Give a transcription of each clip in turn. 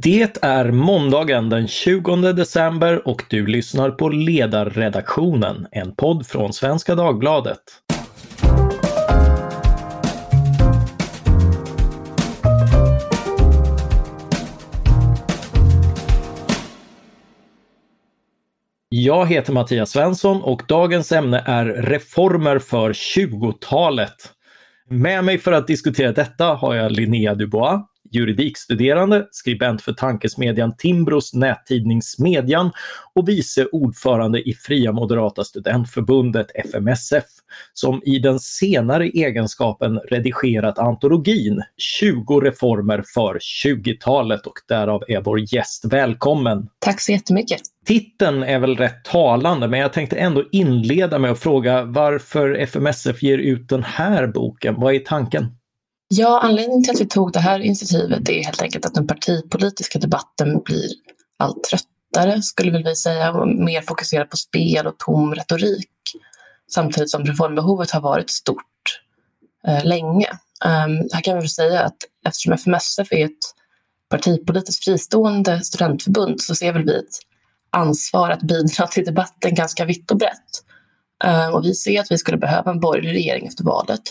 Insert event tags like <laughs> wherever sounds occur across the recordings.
Det är måndagen den 20 december och du lyssnar på Ledarredaktionen, en podd från Svenska Dagbladet. Jag heter Mattias Svensson och dagens ämne är reformer för 20-talet. Med mig för att diskutera detta har jag Linnea Dubois, juridikstuderande, skribent för tankesmedjan Timbros nättidning Smedjan och vice ordförande i Fria Moderata Studentförbundet, FMSF, som i den senare egenskapen redigerat antologin 20 reformer för 20-talet och därav är vår gäst välkommen. Tack så jättemycket. Titeln är väl rätt talande, men jag tänkte ändå inleda med att fråga varför FMSF ger ut den här boken. Vad är tanken? Ja, anledningen till att vi tog det här initiativet är helt enkelt att den partipolitiska debatten blir allt tröttare, skulle väl vi säga, och mer fokuserad på spel och tom retorik. Samtidigt som reformbehovet har varit stort eh, länge. Um, här kan vi väl säga att eftersom FMSF är ett partipolitiskt fristående studentförbund så ser väl vi ett ansvar att bidra till debatten ganska vitt och brett. Uh, och vi ser att vi skulle behöva en borgerlig regering efter valet.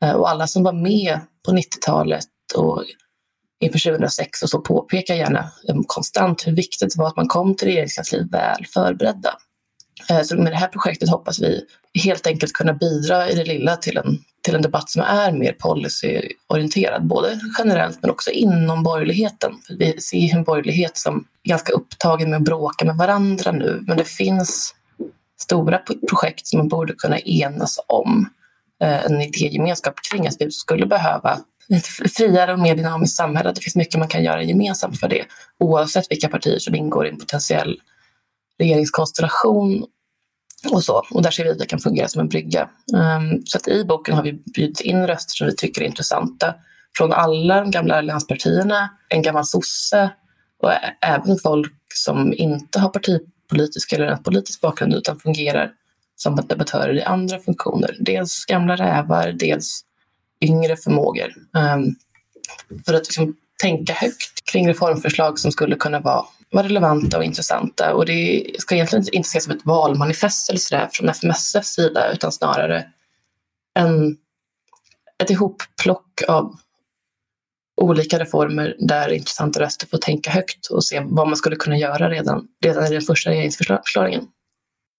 Ehm, och alla som var med på 90-talet och inför 2006 och så påpekar gärna um, konstant hur viktigt det var att man kom till regeringskansliet väl förberedda. Eh, så med det här projektet hoppas vi helt enkelt kunna bidra i det lilla till en, till en debatt som är mer policyorienterad, både generellt men också inom borgerligheten. Vi ser en borgerlighet som är ganska upptagen med att bråka med varandra nu, men det finns stora projekt som man borde kunna enas om. Eh, en idégemenskap kring att vi skulle behöva ett friare och mer dynamiskt samhälle. Det finns mycket man kan göra gemensamt för det, oavsett vilka partier som ingår i en potentiell regeringskonstellation och så. Och där ser vi att det kan fungera som en brygga. Um, så att i boken har vi bjudit in röster som vi tycker är intressanta från alla de gamla allianspartierna, en gammal sosse och även folk som inte har partipolitisk eller politisk bakgrund utan fungerar som debattörer i andra funktioner. Dels gamla rävar, dels yngre förmågor. Um, för att liksom tänka högt kring reformförslag som skulle kunna vara, vara relevanta och intressanta. Och det ska egentligen inte ses som ett valmanifest eller sådär från FMSFs sida utan snarare en, ett ihopplock av olika reformer där intressanta röster får tänka högt och se vad man skulle kunna göra redan, redan i den första regeringsförklaringen.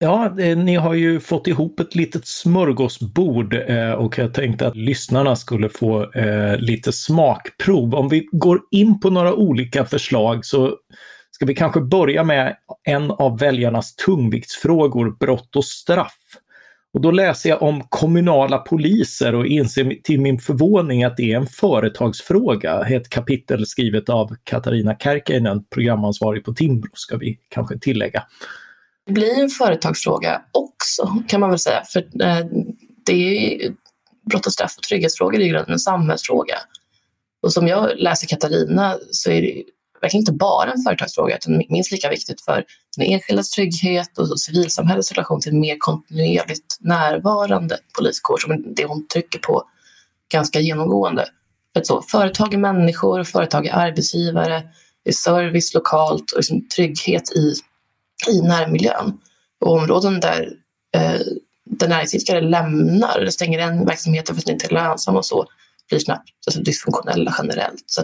Ja, eh, ni har ju fått ihop ett litet smörgåsbord eh, och jag tänkte att lyssnarna skulle få eh, lite smakprov. Om vi går in på några olika förslag så ska vi kanske börja med en av väljarnas tungviktsfrågor, brott och straff. Och då läser jag om kommunala poliser och inser till min förvåning att det är en företagsfråga. Ett kapitel skrivet av Katarina Kärkäinen, programansvarig på Timbro, ska vi kanske tillägga. Det blir en företagsfråga också kan man väl säga. För eh, det är, brott och straff och trygghetsfrågor är i grunden en samhällsfråga. Och som jag läser Katarina så är det verkligen inte bara en företagsfråga utan minst lika viktigt för den enskildas trygghet och civilsamhällets relation till en mer kontinuerligt närvarande poliskår som det hon trycker på ganska genomgående. För så, företag är människor, företag är arbetsgivare, det är service lokalt och liksom trygghet i i närmiljön. Och områden där, eh, där näringsidkare lämnar eller stänger en verksamheten för att den inte är lönsam och så blir snabbt alltså, dysfunktionella generellt. Så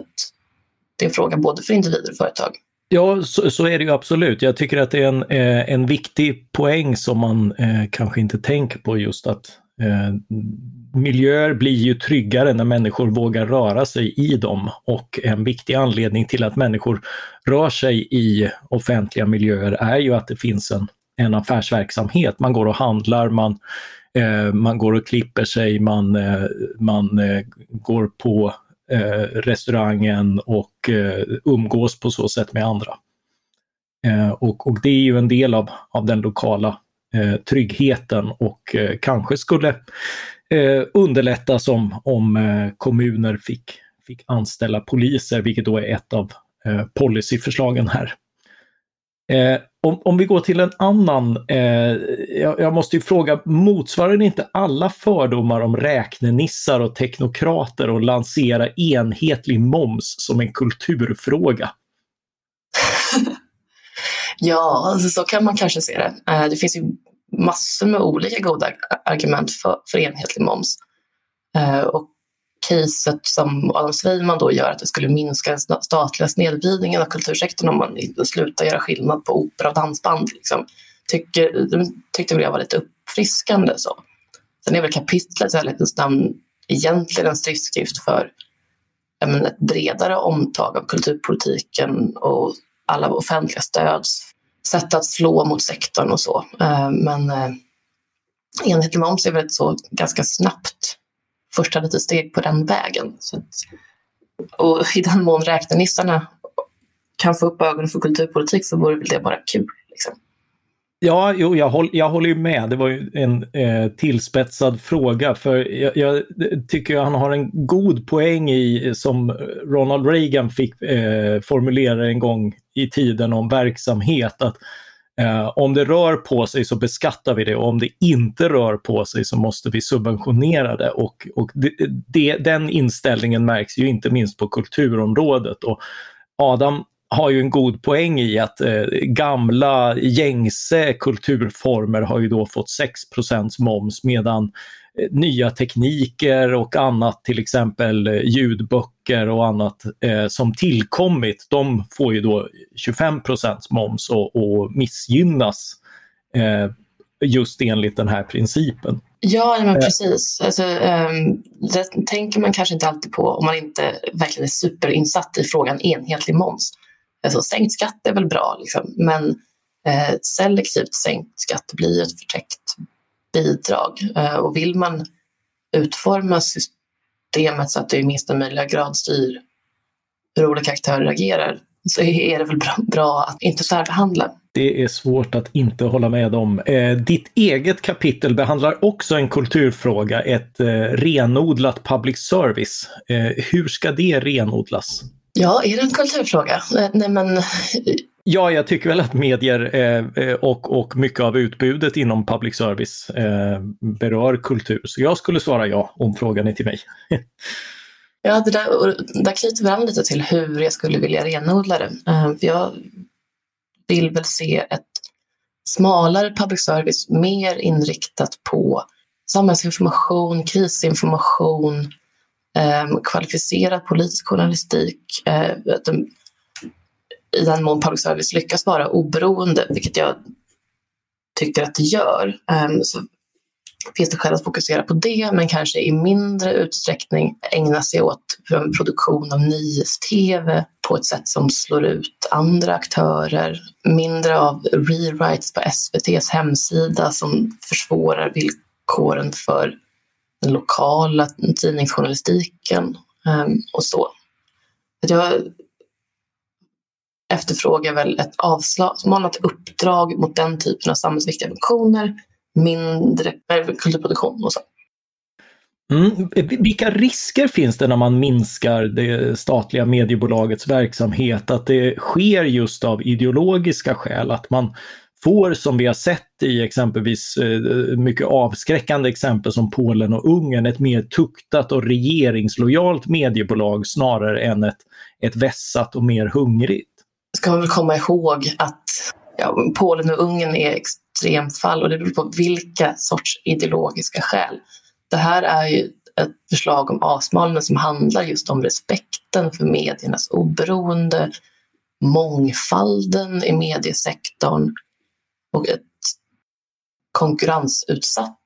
det är en fråga både för individer och företag. Ja, så, så, är det ju absolut. Jag tycker att det är en, eh, en viktig poäng som man eh, kanske inte tänker på just att Eh, miljöer blir ju tryggare när människor vågar röra sig i dem och en viktig anledning till att människor rör sig i offentliga miljöer är ju att det finns en, en affärsverksamhet. Man går och handlar, man, eh, man går och klipper sig, man, eh, man eh, går på eh, restaurangen och eh, umgås på så sätt med andra. Eh, och, och det är ju en del av, av den lokala Eh, tryggheten och eh, kanske skulle eh, underlättas om, om eh, kommuner fick, fick anställa poliser, vilket då är ett av eh, policyförslagen här. Eh, om, om vi går till en annan, eh, jag, jag, måste ju fråga, motsvarar det inte alla fördomar om räknenissar och teknokrater och lansera enhetlig moms som en kulturfråga? <laughs> ja, alltså, så kan man kanske se det. Eh, det finns ju massor med olika goda argument för, för enhetlig moms. Eh, och caset som Adam Sveiman då gör att det skulle minska den statliga snedvridningen av kultursektorn om man slutar göra skillnad på opera och dansband. Liksom. Tycker, tyckte väl jag var lite uppfriskande. Så. Sen är väl kapitlet i ärlighetens namn egentligen en stridsskrift för men, ett bredare omtag av kulturpolitiken och alla offentliga stöds sätt att slå mot sektorn och så. Eh, men eh, enhetlig moms är väl ett så ganska snabbt första litet steg på den vägen. Så att, och i den mån räknenissarna kan få upp ögonen för kulturpolitik så vore väl det bara kul. Liksom. Ja, jo, jag, håll, jag håller ju med. Det var ju en eh, tillspetsad fråga. För jag, jag, tycker han har en god poäng i, som Ronald Reagan fick eh, formulera en gång i tiden om verksamhet. att Eh, om det rör på sig så beskattar vi det och om det inte rör på sig så måste vi subventionera det. Och, och det, det, den inställningen märks ju inte minst på kulturområdet. Och Adam har ju en god poäng i att eh, gamla gängse kulturformer har ju då fått 6% moms medan eh, nya tekniker och annat, till exempel eh, ljudböcker och annat eh, som tillkommit, de får ju då 25 moms och, och missgynnas eh, just enligt den här principen. Ja, men eh. precis. Alltså, um, det tänker man kanske inte alltid på om man inte verkligen är superinsatt i frågan enhetlig moms. Alltså, sänkt skatt är väl bra, liksom, men eh, selektivt sänkt skatt blir ett förtäckt bidrag. Eh, och vill man utforma systemet så att det i minsta möjliga grad styr hur olika aktörer agerar så är det väl bra, bra att inte särbehandla. Det är svårt att inte hålla med om. Eh, ditt eget kapitel behandlar också en kulturfråga, ett eh, renodlat public service. Eh, hur ska det renodlas? Ja, är det en kulturfråga? Eh, nej, men... Ja, jag tycker väl att medier eh, eh, och, och mycket av utbudet inom public service eh, berör kultur. Så jag skulle svara ja om frågan är till mig. <laughs> ja, det där, där knyter vi an lite till hur jag skulle vilja renodla det. Eh, jag vill väl se ett smalare public service mer inriktat på samhällsinformation, krisinformation, Ehm, kvalificerad politisk journalistik. Eh, de, I den mån public service lyckas vara oberoende, vilket jag tycker att det gör, eh, så finns det skäl att fokusera på det, men kanske i mindre utsträckning ägna sig åt produktion av nyhets-tv på ett sätt som slår ut andra aktörer. Mindre av rewrites på SVTs hemsida som försvårar villkoren för den lokala tidningsjournalistiken ehm, och så. Att jag efterfrågar väl ett avsmalnat uppdrag mot den typen av samhällsviktiga funktioner, mindre eh, kulturproduktion och så. Mm. Vilka risker finns det när man minskar det statliga mediebolagets verksamhet? Att det sker just av ideologiska skäl? Att man får, som vi har sett i exempelvis eh, mycket avskräckande exempel som Polen och Ungern, ett mer tuktat och regeringslojalt mediebolag snarare än ett, ett vässat och mer hungrigt. Ska man väl komma ihåg att ja, Polen och Ungern är extremfall och det beror på vilka sorts ideologiska skäl. Det här är ju ett förslag om avsmalning som handlar just om respekten för mediernas oberoende, mångfalden i mediesektorn och ett konkurrensutsatt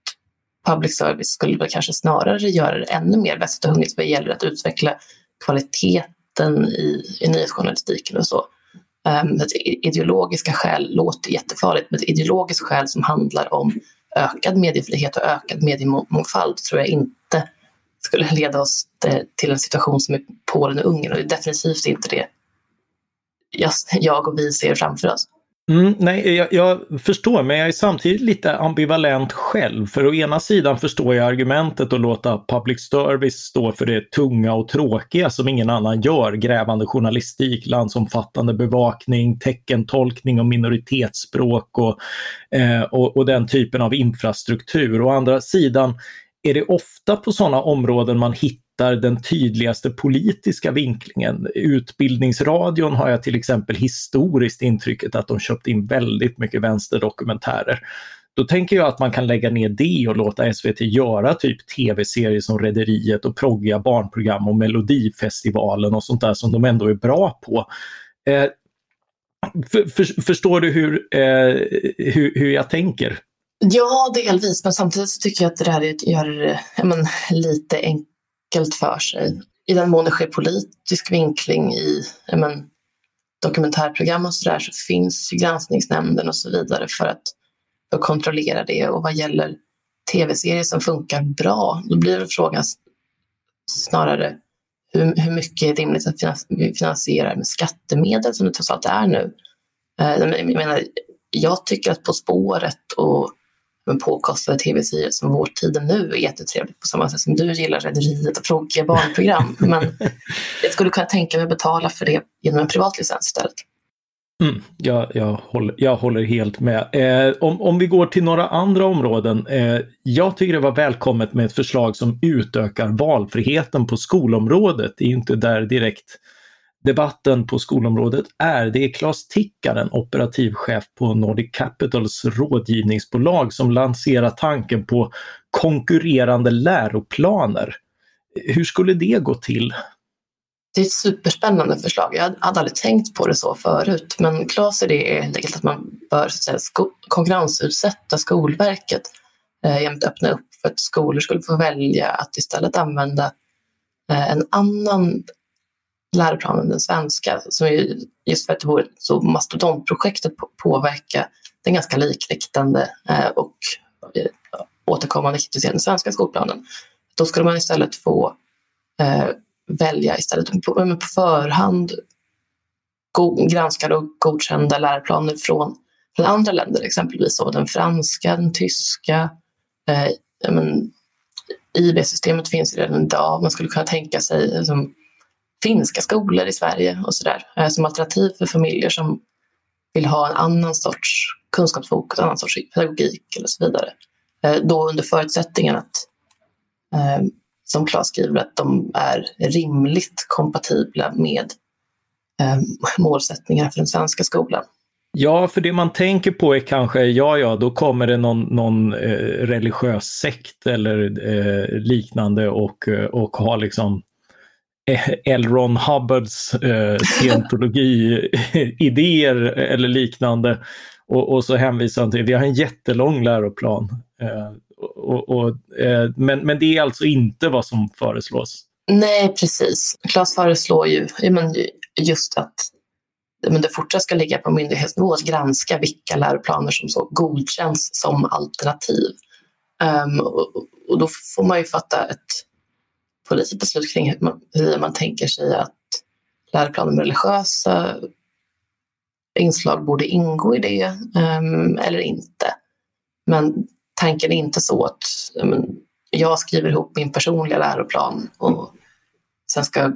public service skulle väl kanske snarare göra det ännu mer väst och hungrigt vad gäller att utveckla kvaliteten i, i nyhetsjournalistiken och så. Um, ideologiska skäl låter jättefarligt, men ett ideologiskt skäl som handlar om ökad mediefrihet och ökad mediemångfald tror jag inte skulle leda oss till en situation som i Polen och Ungern och det är definitivt inte det jag och vi ser framför oss. Mm, nej, jag, jag, förstår, men jag är samtidigt lite ambivalent själv. För å ena sidan förstår jag argumentet att låta public service stå för det tunga och tråkiga som ingen annan gör. Grävande journalistik, landsomfattande bevakning, teckentolkning och minoritetsspråk och, eh, och, och den typen av infrastruktur. Å andra sidan är det ofta på sådana områden man hittar hittar den tydligaste politiska vinklingen. Utbildningsradion har jag till exempel historiskt intrycket att de köpt in väldigt mycket vänsterdokumentärer. Då tänker jag att man kan lägga ner det och låta SVT göra typ tv-serier som Rederiet och proggiga barnprogram och Melodifestivalen och sånt där som de ändå är bra på. Eh, för, för, förstår du hur, eh, hur, hur jag tänker? Ja, delvis, men samtidigt så tycker jag att det här gör eh, men, lite enkelt för sig. I den mån det sker politisk vinkling i men, dokumentärprogram och sådär så finns ju granskningsnämnden och så vidare för att, för att kontrollera det. Och vad gäller tv-serier som funkar bra, då blir det frågan snarare hur, hur mycket är rimligt att vi finansierar med skattemedel som det trots allt är nu. Eh, jag, menar, jag tycker att På spåret och påkostade tv-serier som Vårtiden nu är jättetrevligt på samma sätt som du gillar Rederiet och tråkiga barnprogram. <laughs> Men jag skulle kunna tänka mig att betala för det genom en privat licens istället. Mm, jag, jag, håller, jag håller helt med. Eh, om, om vi går till några andra områden. Eh, jag tycker det var välkommet med ett förslag som utökar valfriheten på skolområdet. Det är inte där direkt debatten på skolområdet är. Det är Claes Tickaren, operativchef på Nordic Capitals rådgivningsbolag som lanserar tanken på konkurrerande läroplaner. Hur skulle det gå till? Det är ett superspännande förslag. Jag hade aldrig tänkt på det så förut. Men Claes idé är helt enkelt att man bör så att säga, konkurrensutsätta Skolverket eh, genom att öppna upp för att skolor skulle få välja att istället använda eh, en annan läroplanen, den svenska. Som är, just för att det vore så mastodontprojektet påverka den ganska likriktande eh, och eh, återkommande kritiserande svenska skolplanen. Då skulle man istället få eh, välja istället på, på förhand granskade och godkända läroplaner från, från andra länder, exempelvis så, den franska, den tyska. Eh, IB-systemet finns redan idag. Man skulle kunna tänka sig liksom, finska skolor i Sverige och sådär eh, som alternativ för familjer som vill ha en annan sorts kunskapsfokus, en annan sorts pedagogik eller så vidare. Eh, då under förutsättningen att eh, som Claes skriver, att de är rimligt kompatibla med målsättningar för den svenska skolan. Ja, för det man tänker på är kanske, ja, ja, då kommer det någon, någon eh, religiös sekt eller eh, liknande och, och har liksom eh, Eh, L. Ron Hubbards eh, scientologi-idéer <laughs> eller liknande. Och, och, så hänvisar han till, vi har en jättelång läroplan. Eh, och, och, eh, men, men det är alltså inte vad som föreslås? Nej, precis. Claes föreslår ju men just att men det fortsatt ska ligga på myndighetsnivå att granska vilka läroplaner som så godkänns som alternativ. Um, och, och, då får man ju fatta ett politiskt beslut kring hur man, hur man tänker sig att läroplanen med religiösa inslag borde ingå i det um, eller inte. Men tanken är inte så att um, jag skriver ihop min personliga läroplan och sen ska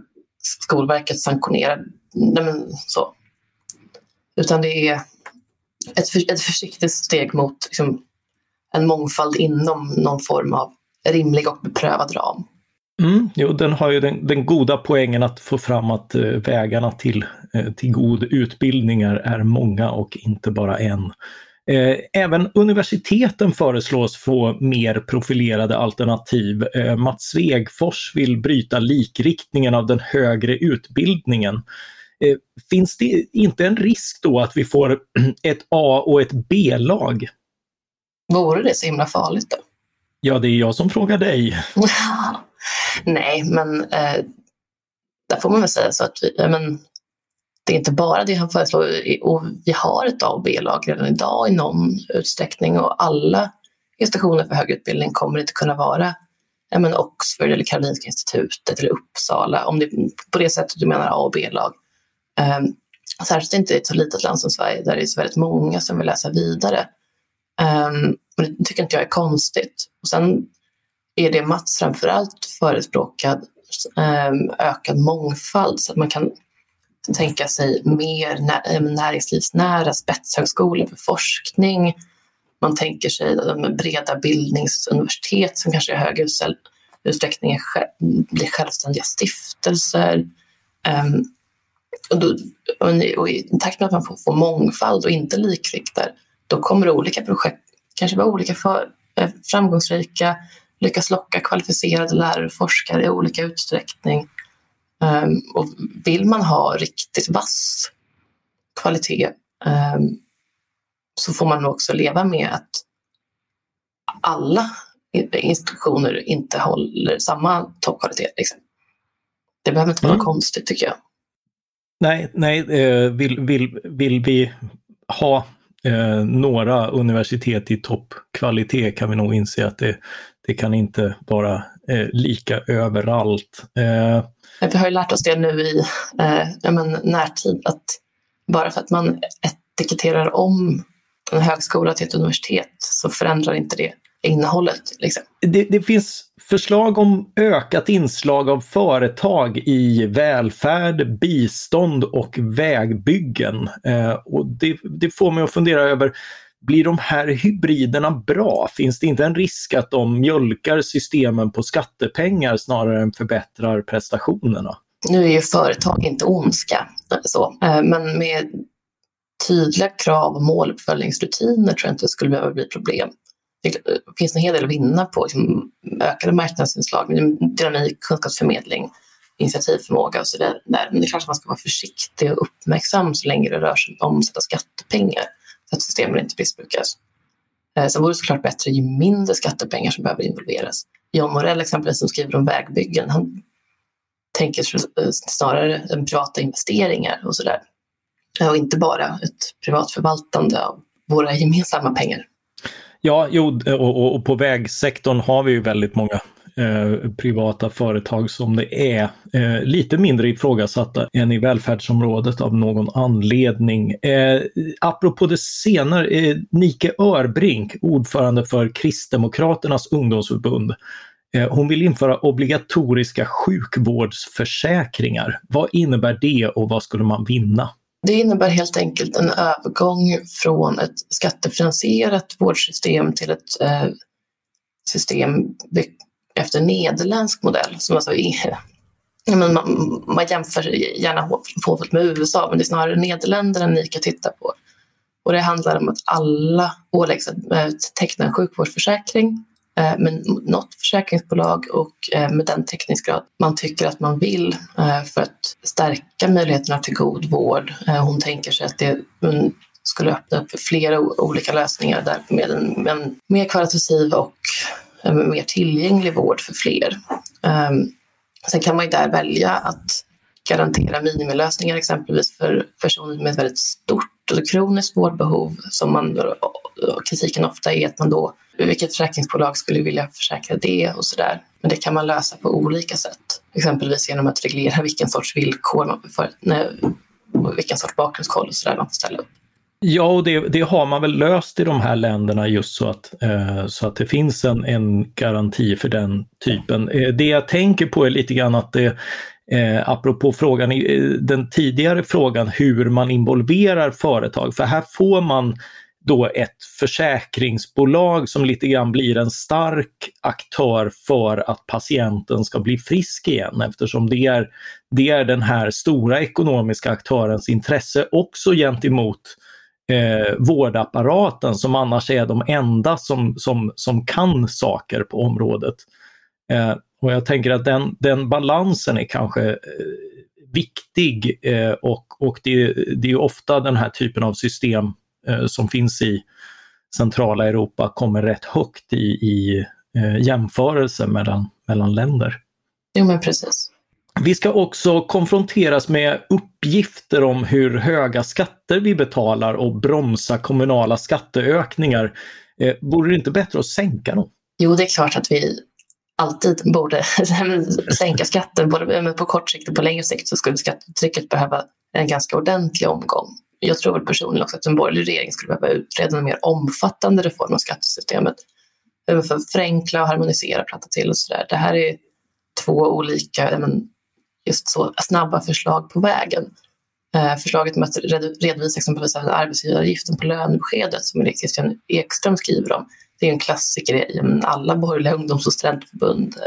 Skolverket sanktionera nej men, så. Utan det är ett, för, ett försiktigt steg mot liksom, en mångfald inom någon form av rimlig och beprövad ram. Mm, jo, den har ju den, den, goda poängen att få fram att eh, vägarna till, eh, till god utbildningar är många och inte bara en. Eh, även universiteten föreslås få mer profilerade alternativ. Eh, Mats Svegfors vill bryta likriktningen av den högre utbildningen. Eh, finns det inte en risk då att vi får <clears throat> ett A och ett B-lag? Vore det så himla farligt då? Ja, det är jag som frågar dig. <laughs> Nej, men eh, där får man väl säga så att vi, men, det är inte bara det han föreslår. Och vi har ett A och B-lag redan idag i någon utsträckning och alla institutioner för högre utbildning kommer inte kunna vara ja, men Oxford eller Karolinska institutet eller Uppsala, om det på det sättet du menar A och B-lag. Um, särskilt inte i ett så litet land som Sverige där det är så väldigt många som vill läsa vidare. Um, men det tycker inte jag är konstigt. Och sen är det Mats framförallt förespråkar ehm, ökad mångfald så att man kan tänka sig mer ehm, näringslivsnära spetshögskolor för forskning. Man tänker sig breda bildningsuniversitet som kanske i hög utsträckning blir självständiga stiftelser. Ehm, och, då, och I takt med att man får, får mångfald och inte likriktar, då kommer olika projekt kanske vara olika för, eh, framgångsrika, lyckas locka kvalificerade lärare och forskare i olika utsträckning. Um, och vill man ha riktigt vass kvalitet um, så får man nog också leva med att alla institutioner inte håller samma toppkvalitet. Liksom. Det behöver inte vara mm. konstigt tycker jag. Nej, nej eh, vill, vill, vill vi ha eh, några universitet i toppkvalitet kan vi nog inse att det, det kan inte vara eh, lika överallt. Eh, vi har ju lärt oss det nu i eh, men, närtid att bara för att man etiketterar om en högskola till ett universitet så förändrar inte det innehållet. Liksom. Det, det, finns förslag om ökat inslag av företag i välfärd, bistånd och vägbyggen. Eh, och det, det, får mig att fundera över, blir de här hybriderna bra? Finns det inte en risk att de mjölkar systemen på skattepengar snarare än förbättrar prestationerna? Nu är ju företag inte ondska, så, eh, men med tydliga krav och måluppföljningsrutiner tror jag inte det skulle behöva bli problem. Det finns en hel del att vinna på liksom, ökade marknadsinslag, dynamik, kunskapsförmedling, initiativförmåga och så där. Men det är klart att man ska vara försiktig och uppmärksam så länge det rör sig om att omsätta skattepengar så att systemen inte missbrukas. Eh, sen vore det såklart bättre ju mindre skattepengar som behöver involveras. John Morell exempelvis som skriver om vägbyggen, han tänker eh, snarare än privata investeringar och sådär. Och inte bara ett privat förvaltande av våra <laughs> gemensamma pengar. Ja, jo, och, och, på vägsektorn har vi ju väldigt många eh, privata företag som det är eh, lite mindre ifrågasatta än i välfärdsområdet av någon anledning. Eh, apropå det senare, eh, Nike Örbrink, ordförande för Kristdemokraternas ungdomsförbund, eh, hon vill införa obligatoriska sjukvårdsförsäkringar. Vad innebär det och vad skulle man vinna? Det innebär helt enkelt en övergång från ett skattefinansierat vårdsystem till ett eh, system efter nederländsk modell. Som alltså är, man, man jämför gärna hårt med USA, men det är snarare Nederländerna ni kan titta på. Och det handlar om att alla åläggs att eh, teckna en sjukvårdsförsäkring eh, med något försäkringsbolag och eh, med den täckningsgrad man tycker att man vill för att stärka möjligheterna till god vård. Hon tänker sig att det mm, skulle öppna upp för flera olika lösningar där med en, en mer kvalitativ och Eh, mer tillgänglig vård för fler. Ehm, sen kan man ju där välja att garantera minimilösningar exempelvis för personer med ett väldigt stort och kroniskt vårdbehov som man, kritiken ofta är att man då vilket försäkringsbolag skulle vilja försäkra det och sådär. Men det kan man lösa på olika sätt. Exempelvis genom att reglera vilken sorts villkor man för, nej, vilken sorts bakgrundskoll och sådär man får ställa upp. Ja, och det, det, har man väl löst i de här länderna just så att, eh, så att det finns en, en garanti för den typen. Eh, det jag tänker på är lite grann att det, eh, apropå frågan, eh, den tidigare frågan hur man involverar företag, för här får man då ett försäkringsbolag som lite grann blir en stark aktör för att patienten ska bli frisk igen eftersom det är, det är den här stora ekonomiska aktörens intresse också gentemot eh, vårdapparaten som annars är de enda som, som, som kan saker på området. Eh, och jag tänker att den, den balansen är kanske eh, viktig eh, och, och det, det är ofta den här typen av system Eh, som finns i centrala Europa kommer rätt högt i, i eh, jämförelse mellan, mellan länder. Jo, men precis. Vi ska också konfronteras med uppgifter om hur höga skatter vi betalar och bromsa kommunala skatteökningar. Eh, vore det inte bättre att sänka dem? Jo, det är klart att vi alltid borde <laughs> sänka skatten. Både på kort sikt och på längre sikt så skulle skattetrycket behöva en ganska ordentlig omgång jag tror väl personligen också att en borgerlig regering skulle behöva utreda en mer omfattande reform av skattesystemet. För att förenkla och harmonisera, platta till och sådär. Det här är två olika, men, just så snabba förslag på vägen. Eh, förslaget med att redovisa exempelvis arbetsgivaravgiften på lönebeskedet som Christian Ekström skriver om, det är en klassiker i alla borgerliga ungdoms och studentförbund eh,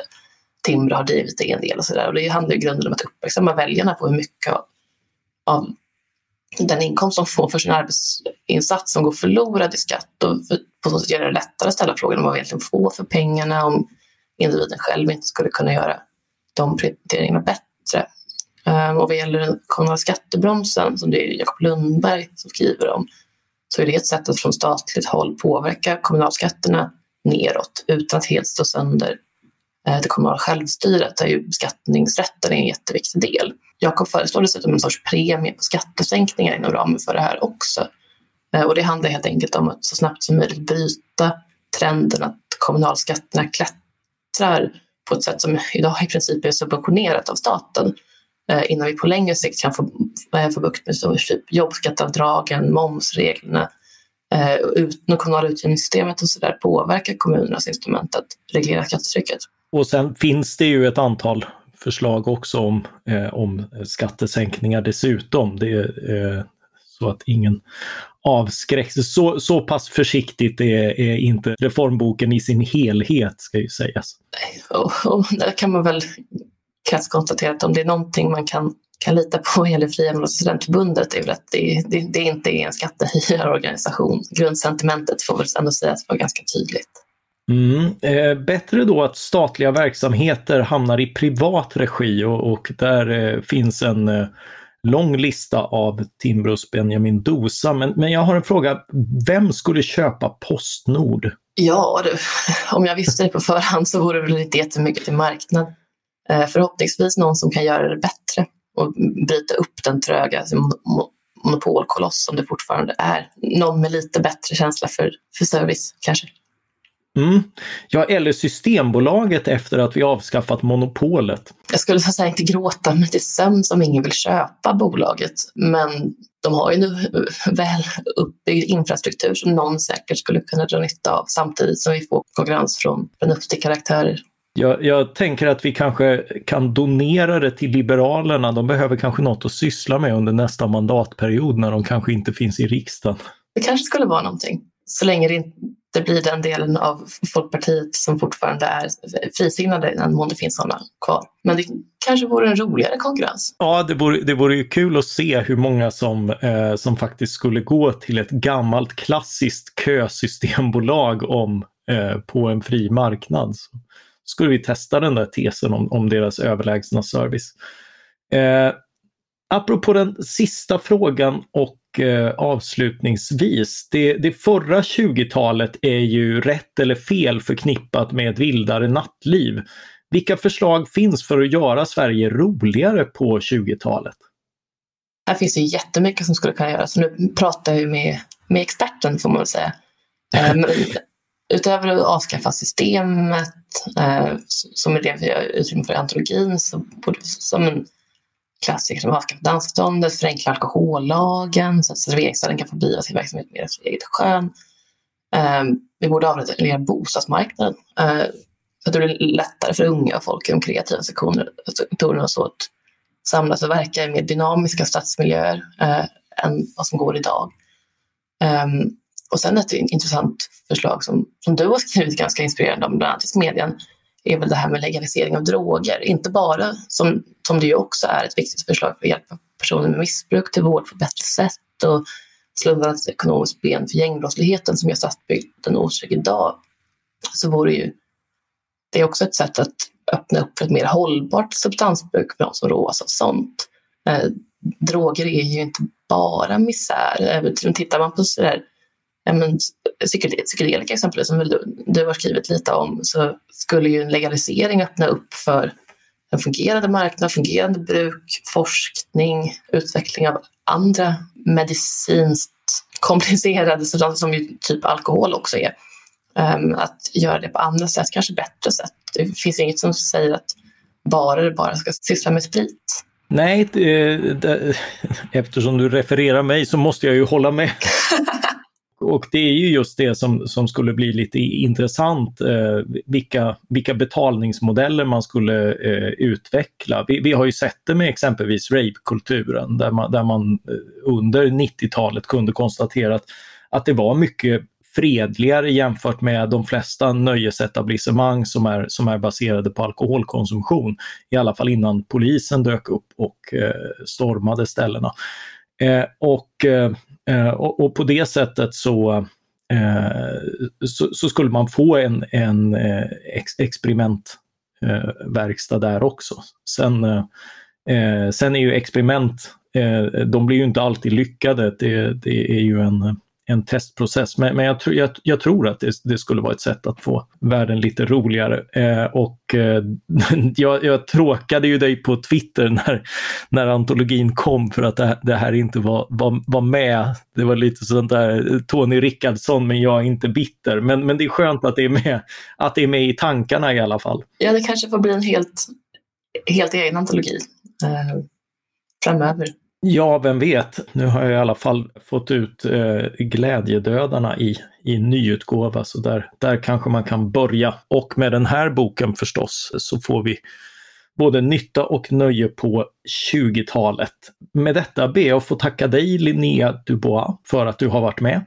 Timbro har drivit det en del och sådär. Och det handlar i grunden om att uppmärksamma väljarna på hur mycket av den inkomst de får för sin arbetsinsats som går förlorad i skatt och på så sätt göra det lättare att ställa frågan om vad vi egentligen får för pengarna om individen själv inte skulle kunna göra de prioriteringarna bättre bättre. och vad gäller den kommunala skattebromsen som det är Jakob Lundberg som skriver om så är det ett sätt att från statligt håll påverka kommunalskatterna neråt utan att helt slå sönder eh, det kommunala självstyret där ju beskattningsrätten är en jätteviktig del. Jakob föreslår dessutom en sorts premie på skattesänkningar inom ramen för det här också. Eh, och det handlar helt enkelt om att så snabbt som möjligt bryta trenden att kommunalskatterna klättrar på ett sätt som idag i princip är subventionerat av staten eh, innan vi på längre sikt kan få, eh, få bukt med typ jobbskatteavdragen, momsreglerna, eh, ut, det kommunala utjämningssystemet och sådär påverkar kommunernas instrument att reglera skattetrycket. Och sen finns det ju ett antal förslag också om, eh, om skattesänkningar dessutom. Det eh, så att ingen avskräcks. Så, så pass försiktigt är, är inte reformboken i sin helhet, ska ju sägas. Och, och där kan man väl kanske konstatera att om det är någonting man kan, kan lita på vad gäller Fria studentförbundet är väl att det, det, det inte är en skattehöjarorganisation. Grundsentimentet får väl ändå sägas vara ganska tydligt. Mm. Eh, bättre då att statliga verksamheter hamnar i privat regi och, och där eh, finns en eh, lång lista av Timbros Benjamin Dosa. Men, men jag har en fråga, vem skulle köpa Postnord? Ja du, <laughs> om jag visste det på förhand så vore det väl inte jättemycket till marknad. Eh, förhoppningsvis någon som kan göra det bättre och bryta upp den tröga monopolkoloss som det fortfarande är. Någon med lite bättre känsla för, för service kanske. Mm. Ja, eller Systembolaget efter att vi avskaffat monopolet. Jag skulle säga inte gråta mig till sömn som ingen vill köpa bolaget. Men de har ju nu <laughs> väl uppbyggd infrastruktur som någon säkert skulle kunna dra nytta av samtidigt som vi får konkurrens från förnuftiga aktörer. Jag, jag, tänker att vi kanske kan donera det till Liberalerna. De behöver kanske något att syssla med under nästa mandatperiod när de kanske inte finns i riksdagen. Det kanske skulle vara någonting. Så länge det inte blir den delen av Folkpartiet som fortfarande är frisinnade, i den mån det finns sådana kvar. Men det kanske vore en roligare konkurrens. Ja, det vore, det vore ju kul att se hur många som, eh, som faktiskt skulle gå till ett gammalt klassiskt kösystembolag om, eh, på en fri marknad. Så skulle vi testa den där tesen om, om deras överlägsna service. Eh, apropå den sista frågan och avslutningsvis, det, det förra 20-talet är ju rätt eller fel förknippat med ett vildare nattliv. Vilka förslag finns för att göra Sverige roligare på 20-talet? Här finns det jättemycket som skulle kunna göras. Nu pratar jag med, med experten får man väl säga. Um, <laughs> utöver att avskaffa systemet, uh, som är det vi har utrymme för i antologin, så borde som en klassiker som avskaffar dansståndet, förenkla alkohollagen så att serveringsställen kan få driva sin verksamhet mer efter eget skön. Um, vi borde avreglera bostadsmarknaden uh, så att det blir lättare för unga och folk i de kreativa sektorerna och så att samlas och verka i mer dynamiska stadsmiljöer uh, än vad som går idag. Um, och sen ett intressant förslag som, som du har skrivit ganska inspirerande om, bland annat i Smedjan, är väl det här med legalisering av droger. Inte bara, som, som det ju också är ett viktigt förslag för att hjälpa personer med missbruk till vård på ett bättre sätt och slå undan ett ekonomiskt ben för gängbrottsligheten som gör stadsbygden otrygg idag, så vore ju det är också ett sätt att öppna upp för ett mer hållbart substansbruk för de som råas av sånt. Eh, droger är ju inte bara misär. Även, tittar man på sådär, men, psykedelika exempelvis, som du, du har skrivit lite om, så skulle ju en legalisering öppna upp för en fungerande marknad, fungerande bruk, forskning, utveckling av andra medicinskt komplicerade substanser som ju typ alkohol också är. Um, att göra det på andra sätt, kanske bättre sätt. Det finns inget som säger att barer bara ska syssla med sprit. Nej, det, det, eftersom du refererar mig så måste jag ju hålla med. <laughs> Och det är ju just det som, som skulle bli lite intressant, eh, vilka, vilka betalningsmodeller man skulle eh, utveckla. Vi, vi, har ju sett det med exempelvis ravekulturen där man, där man eh, under 90-talet kunde konstatera att, att det var mycket fredligare jämfört med de flesta nöjesetablissemang som är, som är baserade på alkoholkonsumtion. I alla fall innan polisen dök upp och eh, stormade ställena. Eh, och, eh, eh, och, och, på det sättet så, eh, så, så, skulle man få en, en eh, ex, experimentverkstad eh, där också. Sen, eh, sen är ju experiment de blir ju inte alltid lyckade. Det, det är ju en, en testprocess. Men, men jag, tr jag, jag, tror att det, det, skulle vara ett sätt att få världen lite roligare. Eh, och eh, <laughs> jag, jag tråkade ju dig på Twitter när, när antologin kom för att det, det här inte var, var, var med. Det var lite sånt där Tony Rickardsson men jag är inte bitter. Men, men det är skönt att det är med, att det är med i tankarna i alla fall. Ja, det kanske får bli en helt, helt egen antologi eh, framöver. Ja, vem vet. Nu har jag i alla fall fått ut eh, Glädjedödarna i, i nyutgåva, så där, där kanske man kan börja. Och med den här boken förstås så får vi både nytta och nöje på 20-talet. Med detta ber jag att få tacka dig Linnea Dubois för att du har varit med.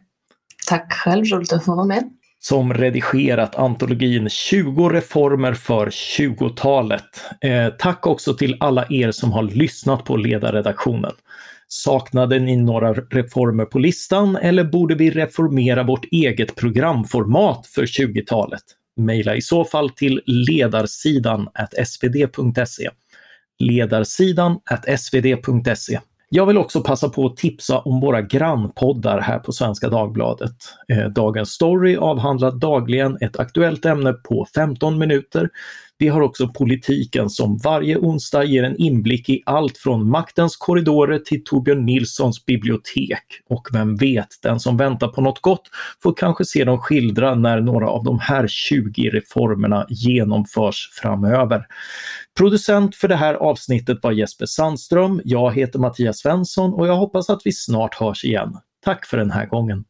Tack själv, roligt att få vara med som redigerat antologin 20 reformer för 20-talet. Eh, tack också till alla er som har lyssnat på ledarredaktionen. Saknade ni några reformer på listan eller borde vi reformera vårt eget programformat för 20-talet? Maila i så fall till ledarsidan svd.se. Ledarsidan svd.se. Jag vill också passa på att tipsa om våra grannpoddar här på Svenska Dagbladet. Eh, dagens Story avhandlar dagligen ett aktuellt ämne på 15 minuter. Vi har också Politiken som varje onsdag ger en inblick i allt från maktens korridorer till Torbjörn Nilssons bibliotek. Och vem vet, den som väntar på något gott får kanske se dem skildra när några av de här 20 reformerna genomförs framöver. Producent för det här avsnittet var Jesper Sandström. Jag heter Mattias Svensson och jag hoppas att vi snart hörs igen. Tack för den här gången.